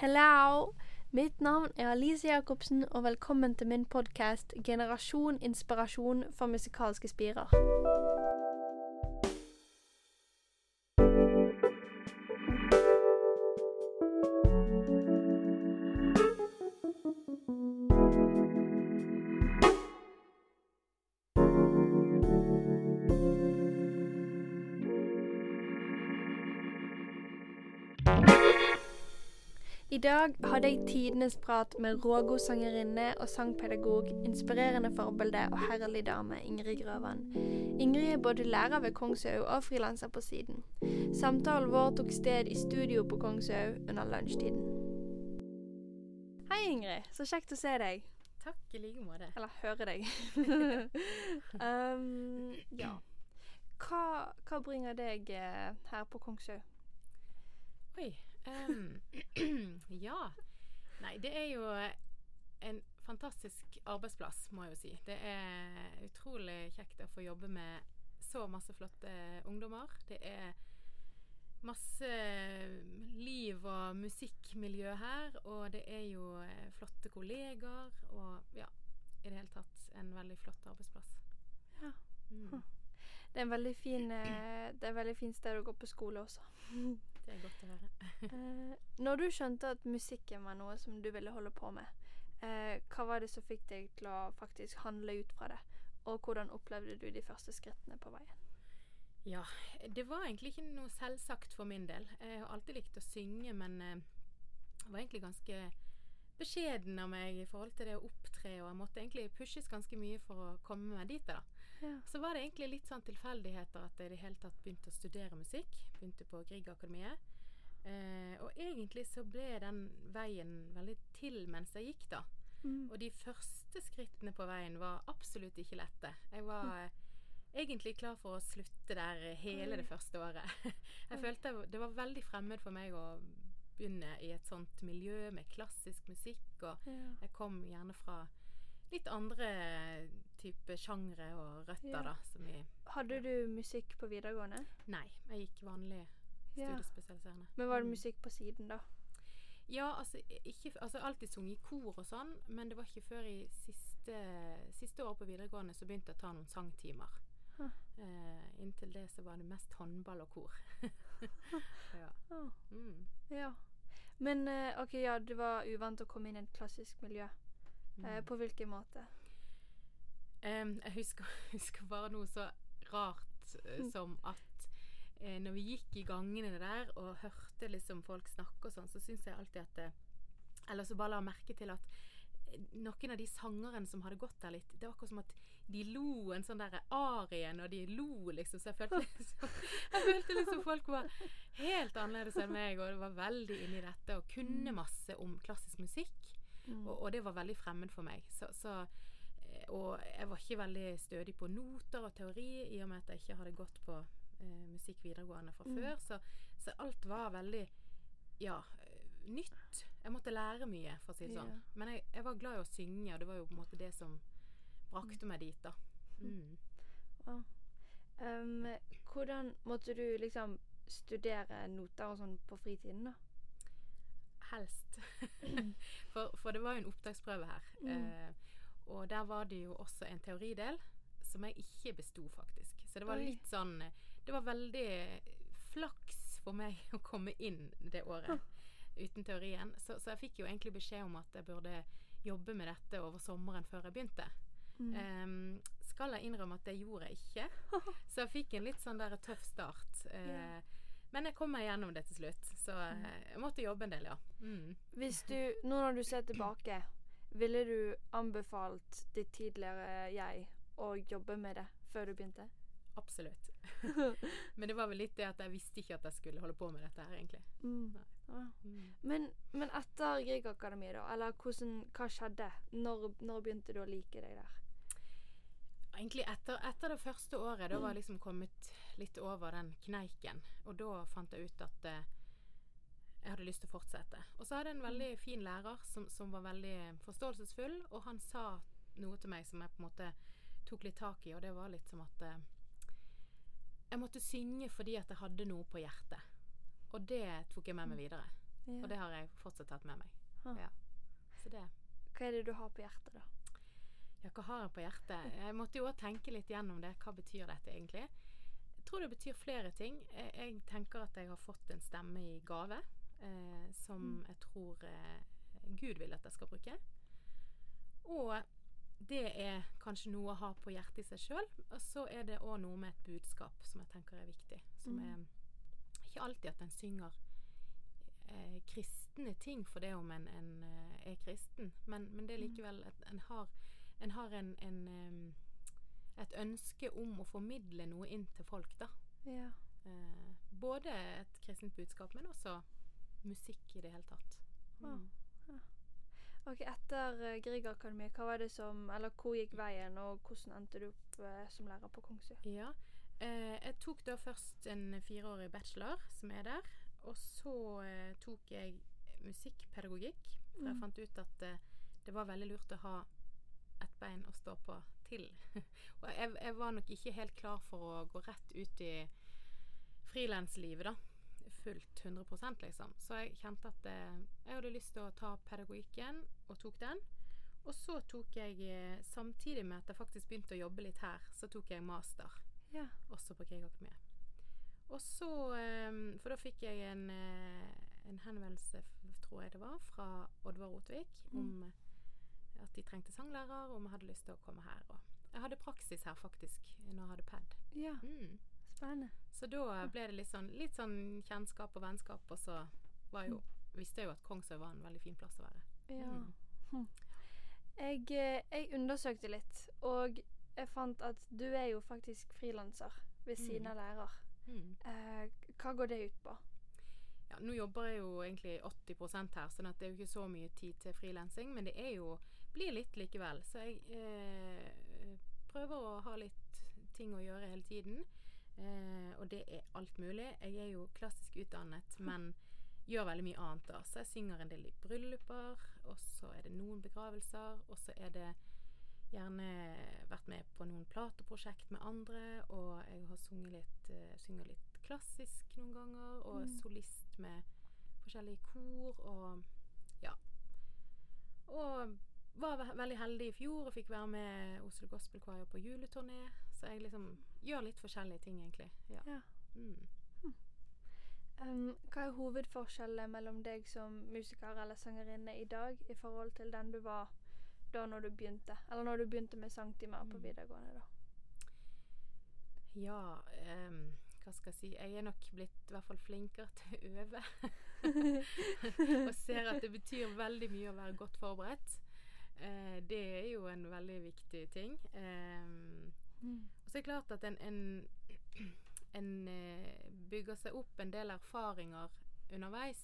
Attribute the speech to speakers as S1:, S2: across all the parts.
S1: Hello! Mitt navn er Alice Jacobsen, og velkommen til min podkast 'Generasjon inspirasjon for musikalske spirer'. I dag hadde jeg tidenes prat med rågod sangerinne og sangpedagog, inspirerende forbilde og herlig dame Ingrid Grøvan. Ingrid er både lærer ved Kongshaug og frilanser på siden. Samtalen vår tok sted i studio på Kongshaug under lunsjtiden. Hei, Ingrid. Så kjekt å se deg.
S2: Takk i like måte.
S1: Eller høre deg. um, ja. Hva, hva bringer deg eh, her på Kongshaug?
S2: Oi. Em, ja. Nei, det er jo en fantastisk arbeidsplass, må jeg jo si. Det er utrolig kjekt å få jobbe med så masse flotte ungdommer. Det er masse liv og musikkmiljø her, og det er jo eh, flotte kollegaer og ja, i det hele tatt en veldig flott arbeidsplass.
S1: Ja.
S2: Mm.
S1: Det er en veldig fin, eh, det er en veldig fint sted å gå på skole også.
S2: Det er godt å høre.
S1: Eh, når du skjønte at musikken var noe som du ville holde på med, eh, hva var det som fikk deg til å faktisk handle ut fra det? Og hvordan opplevde du de første skrittene på veien?
S2: Ja, det var egentlig ikke noe selvsagt for min del. Jeg har alltid likt å synge, men eh, jeg var egentlig ganske beskjeden av meg i forhold til det å opptre, og jeg måtte egentlig pushes ganske mye for å komme meg dit. da.
S1: Ja.
S2: Så var det egentlig litt sånn tilfeldigheter at jeg i det hele tatt begynte å studere musikk. Begynte på Griegakademiet. Eh, og egentlig så ble den veien veldig til mens jeg gikk, da.
S1: Mm.
S2: Og de første skrittene på veien var absolutt ikke lette. Jeg var mm. egentlig klar for å slutte der hele
S1: Oi.
S2: det første året. Jeg
S1: Oi.
S2: følte det var veldig fremmed for meg å begynne i et sånt miljø med klassisk musikk, og
S1: Ja.
S2: jeg kom gjerne fra litt andre type sjangre og røtter,
S1: Ja.
S2: da. Som i
S1: Hadde du musikk på videregående?
S2: Nei, jeg gikk vanlig studiespesialiserende.
S1: Men var det
S2: Mm.
S1: musikk på siden, da?
S2: Ja, altså, ikke, altså alltid sunget i kor og sånn, men det var ikke før i siste, siste år på videregående så begynte jeg å ta noen sangtimer.
S1: Huh.
S2: Eh, inntil det så var det mest håndball og kor. ja. Mm.
S1: ja. Men eh, OK, ja, du var uvant å komme inn i et klassisk miljø. Eh,
S2: Mm.
S1: på hvilken måte?
S2: Em, jeg husker, husker bare noe så rart eh,
S1: Mm.
S2: som at uh, når vi gikk i gangene der og hørte liksom folk snakke og sånn, så syns jeg alltid at det, Eller så bare la merke til at eh, noen av de sangerne som hadde gått der litt, det var akkurat som at de lo en sånn derre arie når de lo, liksom. Så jeg følte liksom Jeg følte liksom folk var helt annerledes enn meg, og det var veldig inni dette og kunne
S1: Mm.
S2: masse om klassisk musikk.
S1: Mm.
S2: Og, og det var veldig fremmed for meg. Så, så, eh, og jeg var ikke veldig stødig på noter og teori, i og med at jeg ikke hadde gått på eh, musikk videregående fra
S1: Mm.
S2: før. Så, så alt var veldig ja, nytt. Jeg måtte lære mye, for å si det sånn.
S1: Ja.
S2: Men jeg, jeg var glad i å synge, og det var jo på en måte det som brakte meg dit, da. Mm.
S1: Wow. Um, hvordan måtte du liksom studere noter og sånn på fritiden, da?
S2: Helst. for, for det var jo en opptaksprøve her.
S1: Mm.
S2: Eh, og der var det jo også en teoridel som jeg ikke besto, faktisk. Så det var litt sånn Det var veldig flaks for meg å komme inn det året uten teorien. Så, så jeg fikk jo egentlig beskjed om at jeg burde jobbe med dette over sommeren før jeg begynte.
S1: Mm.
S2: Um, skal jeg innrømme at det gjorde jeg ikke. Så jeg fikk en litt sånn der tøff start. Uh,
S1: yeah.
S2: Men jeg kom meg gjennom det til slutt. Så eh, jeg måtte jobbe en del, ja. Mm.
S1: Hvis du, nå når du ser tilbake, ville du anbefalt ditt tidligere jeg å jobbe med det før du begynte?
S2: Absolutt. Men det var vel litt det at jeg visste ikke at jeg skulle holde på med dette her, egentlig.
S1: Mm. Ja.
S2: Mm.
S1: Men, men etter Griegakademiet, da? Eller hvordan, hva skjedde? Når, når begynte du å like deg der?
S2: Egentlig etter, etter det første året, da var jeg liksom kommet litt over den kneiken. Og da fant jeg ut at eh, jeg hadde lyst til å fortsette. Og så hadde jeg en veldig fin lærer som, som var veldig forståelsesfull, og han sa noe til meg som jeg på en måte tok litt tak i, og det var litt som at eh, jeg måtte synge fordi at jeg hadde noe på hjertet. Og det tok jeg med meg videre.
S1: Ja.
S2: Og det har jeg fortsatt tatt med meg. Ja. Så det
S1: Hva er det du har på hjertet, da?
S2: Ja, hva har jeg på hjertet? Jeg måtte jo også tenke litt gjennom det. Hva betyr dette egentlig? Jeg tror det betyr flere ting. Jeg, jeg tenker at jeg har fått en stemme i gave eh, som
S1: Mm.
S2: jeg tror eh, Gud vil at jeg skal bruke. Og det er kanskje noe å ha på hjertet i seg sjøl. Og så er det òg noe med et budskap som jeg tenker er viktig. Som
S1: Mm.
S2: er ikke alltid at en synger eh, kristne ting for det om en, en eh, er kristen, men, men det er
S1: Mm.
S2: likevel at en har, en har en, en em, et ønske om å formidle noe inn til folk, da.
S1: Ja.
S2: Eh, både et kristent budskap, men også musikk i det hele tatt. Mm.
S1: Ok, Etter uh, Griegakademiet, hva var det som Eller hvor gikk veien, og hvordan endte du opp eh, som lærer på Kongsø?
S2: Ja. Eh, jeg tok da først en fireårig bachelor, som er der. Og så eh, tok jeg musikkpedagogikk, for jeg
S1: Mm.
S2: fant ut at eh, det var veldig lurt å ha et bein å stå på til. og jeg, jeg var nok ikke helt klar for å gå rett ut i frilanslivet, da. Fullt 100% liksom. Så jeg kjente at eh, jeg hadde lyst til å ta pedagogikken, og tok den. Og så tok jeg, eh, samtidig med at jeg faktisk begynte å jobbe litt her, så tok jeg master
S1: Ja.
S2: også på Kriegakademiet. Og så eh, For da fikk jeg en, eh, en henvendelse, tror jeg det var, fra Oddvar Rotvik
S1: Mm.
S2: om at de trengte sanglærer, og om jeg hadde lyst til å komme her. Og jeg hadde praksis her, faktisk, når jeg hadde ped.
S1: ja.
S2: Mm.
S1: Spennende.
S2: Så da ble det litt sånn, litt sånn kjennskap og vennskap, og så var jo, visste jeg jo at Kongsøy var en veldig fin plass å være.
S1: Ja.
S2: Mm.
S1: Hm. Jeg, eh, jeg undersøkte litt, og jeg fant at du er jo faktisk frilanser ved siden
S2: Mm.
S1: av lærer.
S2: Mm.
S1: Eh, hva går det ut på?
S2: Ja, nå jobber jeg jo egentlig 80% her, sånn at det er jo ikke så mye tid til frilansing, men det er jo blir litt likevel. Så jeg eh, prøver å ha litt ting å gjøre hele tiden. Eh, og det er alt mulig. Jeg er jo klassisk utdannet, men gjør veldig mye annet da. Så jeg synger en del i brylluper, og så er det noen begravelser, og så er det gjerne vært med på noen plateprosjekt med andre, og jeg har sunget litt, uh, synger litt klassisk noen ganger, og
S1: Mm.
S2: solist med forskjellige kor, og ja. Og var veldig heldig i fjor og fikk være med Oslo Gospel Choir på juleturné, så jeg liksom gjør litt forskjellige ting, egentlig. Ja.
S1: Ja.
S2: Mm.
S1: Um, hva er hovedforskjellen mellom deg som musiker eller sangerinne i dag i forhold til den du var da når du begynte? Eller når du begynte med sangtimer på
S2: Mm.
S1: videregående, da?
S2: Ja, um, hva skal jeg si Jeg er nok blitt i hvert fall flinkere til å øve. og ser at det betyr veldig mye å være godt forberedt. Eh, det er jo en veldig viktig ting. Eh,
S1: Mm.
S2: og så er det klart at en, en, en eh, bygger seg opp en del erfaringer underveis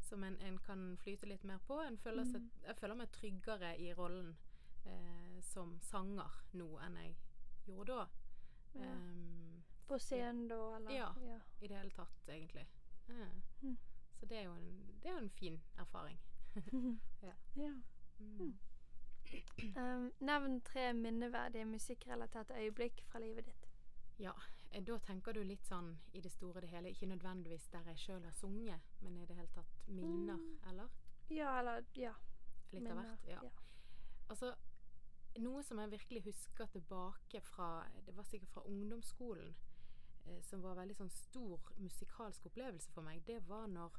S2: som en, en kan flyte litt mer på. En føler seg,
S1: Mm.
S2: jeg føler meg tryggere i rollen eh, som sanger nå enn jeg gjorde da.
S1: Ja.
S2: Um,
S1: På scenen da, eller?
S2: Ja.
S1: ja.
S2: I det hele tatt, egentlig. Ja.
S1: Mm.
S2: Så det er, jo en, det er jo en fin erfaring. Ja.
S1: ja.
S2: Mm.
S1: Um, nevn tre minneverdige musikkrelaterte øyeblikk fra livet ditt.
S2: Ja, eh, da tenker du litt sånn i det store og det hele. Ikke nødvendigvis der jeg sjøl har sunget, men i det hele tatt minner,
S1: Mm.
S2: eller?
S1: Ja, eller Ja.
S2: Litt av
S1: minner,
S2: hvert. Ja. Altså, noe som jeg virkelig husker tilbake fra Det var sikkert fra ungdomsskolen, eh, som var veldig sånn stor musikalsk opplevelse for meg, det var når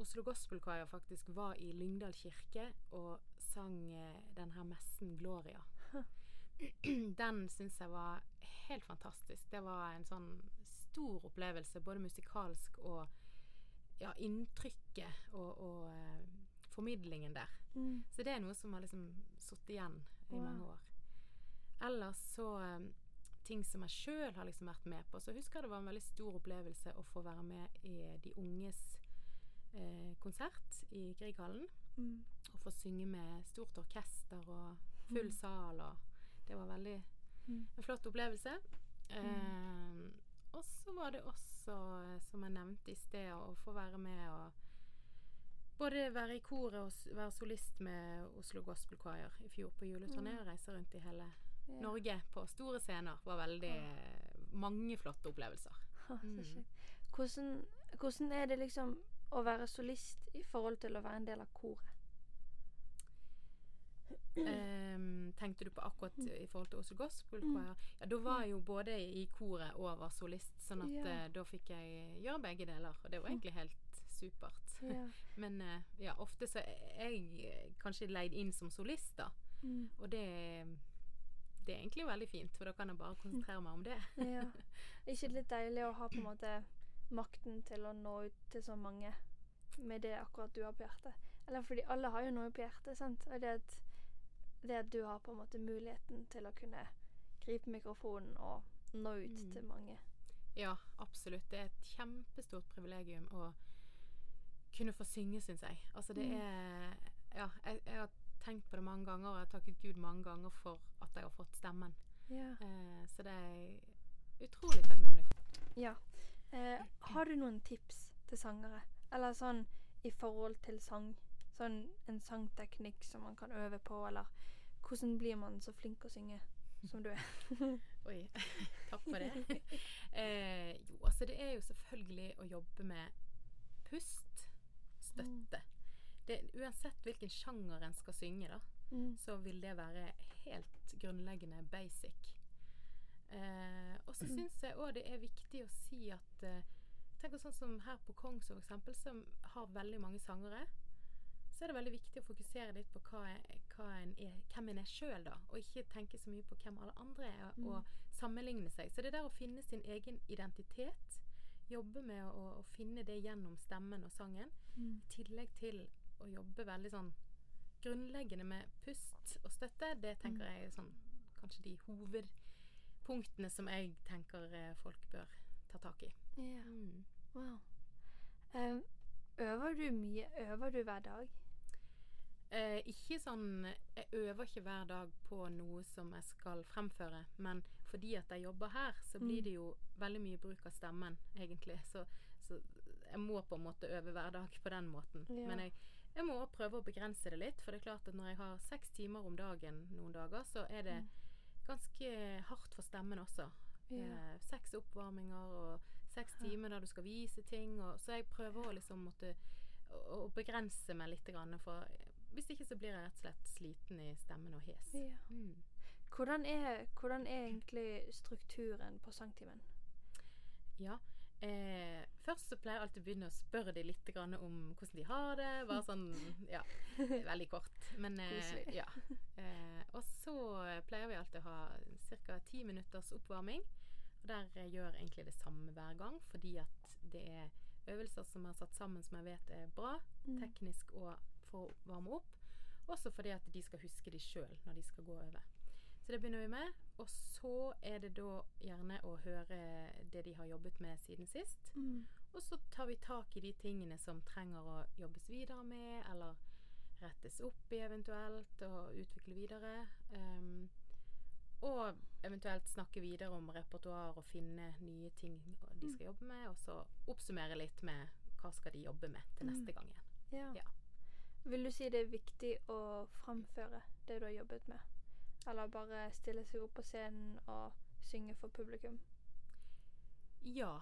S2: Oslo Gospel Choir faktisk var i Lyngdal kirke og sang eh, den her messen Gloria. Den syns jeg var helt fantastisk. Det var en sånn stor opplevelse, både musikalsk og ja, inntrykket og, og eh, formidlingen der.
S1: Mm.
S2: Så det er noe som har liksom sittet igjen i
S1: Wow.
S2: mange år. Ellers så eh, ting som jeg sjøl har liksom vært med på. Så husker jeg det var en veldig stor opplevelse å få være med i De unges eh, konsert i Grieghallen.
S1: Mm.
S2: Og få synge med stort orkester og full
S1: Mm.
S2: sal og Det var veldig
S1: Mm.
S2: en flott opplevelse. Eh, og så var det også, eh, som jeg nevnte i sted, å få være med og både være i koret og være solist med Oslo Gospel Choir i fjor på juleturné og reise rundt i hele
S1: yeah.
S2: Norge på store scener. var veldig eh, mange flotte opplevelser. Mm.
S1: Hvordan, hvordan er det liksom å være solist i forhold til å være en del av koret?
S2: Ehm, tenkte du på akkurat i forhold til Oslo Gospel
S1: Mm.
S2: Choir? Ja, da var jeg jo både i koret og var solist, sånn at
S1: Ja.
S2: uh, da fikk jeg gjøre begge deler. Og det var egentlig helt supert.
S1: Ja.
S2: Men uh, ja, ofte så er jeg eh, kanskje leid inn som solist, da.
S1: Mm.
S2: Og det, det er egentlig veldig fint, for da kan jeg bare konsentrere meg om det.
S1: ja. Er ikke det litt deilig å ha på en måte makten til å nå ut til så mange med det akkurat du har på hjertet? Eller fordi alle har jo noe på hjertet, sant? Og det at, det at du har på en måte muligheten til å kunne gripe mikrofonen og nå ut
S2: Mm.
S1: til mange.
S2: Ja, absolutt. Det er et kjempestort privilegium å kunne få synge, syns jeg. Altså det
S1: Mm.
S2: er Ja, jeg, jeg har tenkt på det mange ganger, og jeg har takket Gud mange ganger for at jeg har fått stemmen.
S1: Ja.
S2: Eh, så det er jeg utrolig takknemlig for.
S1: ja. Eh, har du noen tips til sangere? Eller sånn i forhold til sang? Sånn en sangteknikk som man kan øve på, eller hvordan blir man så flink å synge som du er?
S2: Oi, takk for det. eh, jo, altså det er jo selvfølgelig å jobbe med pust, støtte. Det, uansett hvilken sjanger en skal synge, da,
S1: Mm.
S2: så vil det være helt grunnleggende basic. Eh, og så syns jeg òg det er viktig å si at eh, Tenk sånn som her på Kongså for eksempel, som har veldig mange sangere. Så er det veldig viktig å fokusere litt på hva jeg, hva en er, hvem en er sjøl, da. Og ikke tenke så mye på hvem alle andre er,
S1: Mm.
S2: og sammenligne seg. Så det der å finne sin egen identitet, jobbe med å, å finne det gjennom stemmen og sangen,
S1: Mm.
S2: i tillegg til å jobbe veldig sånn grunnleggende med pust og støtte, det tenker
S1: Mm.
S2: jeg er sånn kanskje de hovedpunktene som jeg tenker eh, folk bør ta tak i.
S1: Ja.
S2: Mm.
S1: Wow. Um, øver du mye? Øver du hver dag?
S2: Eh, ikke sånn Jeg øver ikke hver dag på noe som jeg skal fremføre, men fordi at jeg jobber her, så blir
S1: Mm.
S2: det jo veldig mye bruk av stemmen, egentlig. Så, så jeg må på en måte øve hver dag på den måten.
S1: Ja.
S2: Men jeg, jeg må også prøve å begrense det litt, for det er klart at når jeg har seks timer om dagen noen dager, så er det
S1: Mm.
S2: ganske hardt for stemmen også.
S1: Ja.
S2: Eh, seks oppvarminger og seks timer der du skal vise ting. Og, så jeg prøver å liksom måtte å, å begrense meg litt. For hvis ikke så blir jeg rett og slett sliten i stemmen og hes.
S1: Ja.
S2: Mm.
S1: Hvordan er, hvordan er egentlig strukturen på sangtimen?
S2: Ja. Eh, først så pleier jeg alltid å begynne å spørre de litt grann om hvordan de har det. Bare sånn, ja, veldig kort. Men eh, ja. Eh, og så pleier vi alltid å ha ca. ti minutters oppvarming. Og der gjør jeg egentlig det samme hver gang, fordi at det er øvelser som er satt sammen som jeg vet er bra,
S1: Mm.
S2: teknisk og for å varme opp. Også fordi at de skal huske de sjøl når de skal gå over. Så det begynner vi med. Og så er det da gjerne å høre det de har jobbet med siden sist.
S1: Mm.
S2: Og så tar vi tak i de tingene som trenger å jobbes videre med, eller rettes opp i eventuelt, og utvikle videre. Um, og eventuelt snakke videre om repertoar og finne nye ting de skal jobbe med, og så oppsummere litt med hva skal de jobbe med til
S1: Mm.
S2: neste gang igjen.
S1: Ja.
S2: Ja.
S1: Vil du si det er viktig å framføre det du har jobbet med? Eller bare stille seg opp på scenen og synge for publikum?
S2: Ja.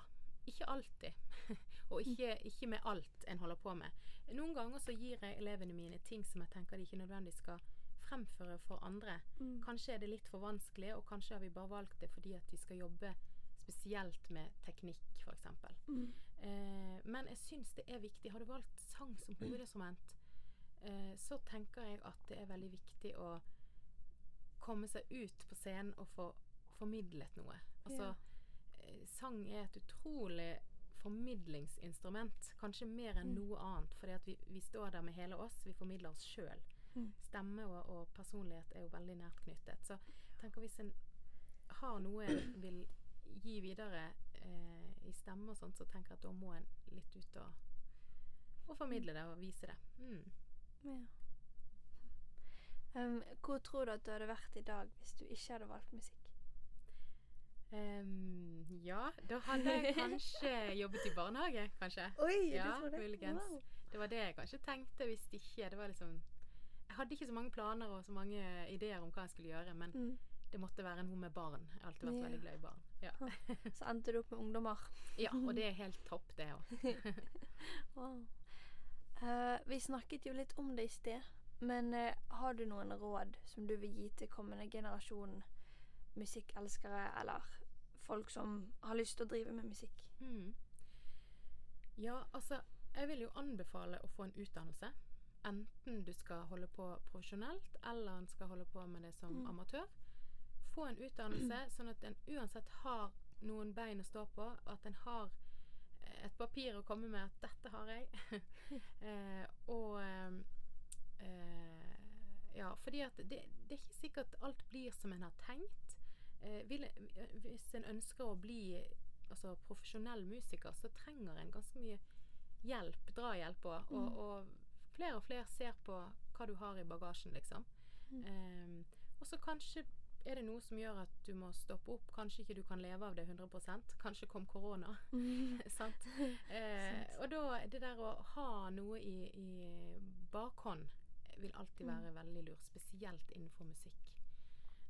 S2: Ikke alltid. og ikke, ikke med alt en holder på med. Noen ganger så gir jeg elevene mine ting som jeg tenker de ikke nødvendigvis skal fremføre for andre.
S1: Mm.
S2: Kanskje er det litt for vanskelig, og kanskje har vi bare valgt det fordi at vi skal jobbe spesielt med teknikk, f.eks.
S1: Mm.
S2: Eh, men jeg syns det er viktig. Har du valgt sang som hovedinstrument, eh, så tenker jeg at det er veldig viktig å komme seg ut på scenen og få formidlet noe. Altså, eh, sang er et utrolig formidlingsinstrument. Kanskje mer enn
S1: Mm.
S2: noe annet, fordi at vi, vi står der med hele oss. Vi formidler oss sjøl.
S1: Mm.
S2: Stemme og, og personlighet er jo veldig nært knyttet. Så tenker hvis en har noe en vil gi videre eh, i stemme og sånt, så tenker jeg at da må en litt ut og, og formidle det og vise det. Mm.
S1: Ja. Um, hvor tror du at du hadde vært i dag hvis du ikke hadde valgt musikk?
S2: Um, ja, da hadde jeg kanskje jobbet i barnehage, kanskje.
S1: Oi,
S2: Ja, muligens. Det var det jeg kanskje tenkte hvis ikke Det var liksom Jeg hadde ikke så mange planer og så mange ideer om hva jeg skulle gjøre, men
S1: Mm.
S2: det måtte være noe med barn. Jeg har alltid vært
S1: Ja.
S2: veldig glad i barn. Ja.
S1: Så endte du opp med ungdommer.
S2: ja, og det er helt topp, det òg.
S1: Wow. Eh, vi snakket jo litt om det i sted, men uh, har du noen råd som du vil gi til kommende generasjon musikkelskere, eller folk som har lyst til å drive med musikk?
S2: Mm. Ja, altså Jeg vil jo anbefale å få en utdannelse. Enten du skal holde på profesjonelt, eller en skal holde på med det som
S1: Mm.
S2: amatør. Få en utdannelse, sånn at en uansett har noen bein å stå på, og at en har et papir å komme med at 'dette har jeg'. eh, og eh, Ja, fordi at det, det er ikke sikkert alt blir som en har tenkt. Eh, vil, hvis en ønsker å bli altså, profesjonell musiker, så trenger en ganske mye hjelp, drahjelp òg. Og,
S1: Mm.
S2: og flere og flere ser på hva du har i bagasjen, liksom.
S1: Mm.
S2: Eh, og så kanskje er det noe som gjør at du må stoppe opp. Kanskje ikke du kan leve av det 100% Kanskje kom korona. sant? Eh, og da det der å ha noe i, i bakhånd vil alltid
S1: Mm.
S2: være veldig lurt, spesielt innenfor musikk.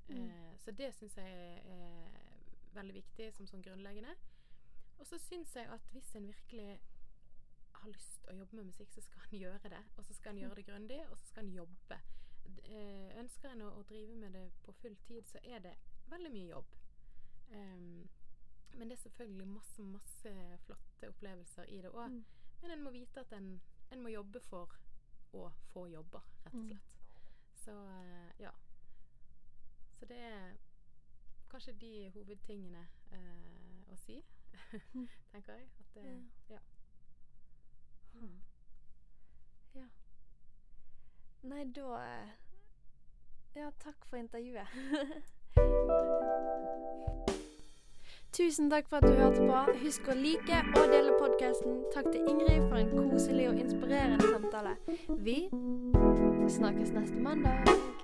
S1: Mm.
S2: Eh, så det syns jeg er, veldig viktig som sånn grunnleggende. Og så syns jeg at hvis en virkelig har lyst å jobbe med musikk, så skal en gjøre det. Og så skal en gjøre det grundig, og så skal en jobbe. Eh, ønsker en å, å drive med det på full tid, så er det veldig mye jobb. Um, men det er selvfølgelig masse, masse flotte opplevelser i det òg.
S1: Mm.
S2: Men en må vite at en, en må jobbe for å få jobber, rett og
S1: Mm.
S2: slett. Så eh, ja. Så det er kanskje de hovedtingene eh, å si,
S1: Mm.
S2: tenker jeg. At det,
S1: Ja.
S2: ja. Mm.
S1: Nei, da eh, Ja, takk for intervjuet. Tusen takk for at du hørte på. Husk å like og dele podkasten. Takk til Ingrid for en koselig og inspirerende samtale. Vi snakkes neste mandag.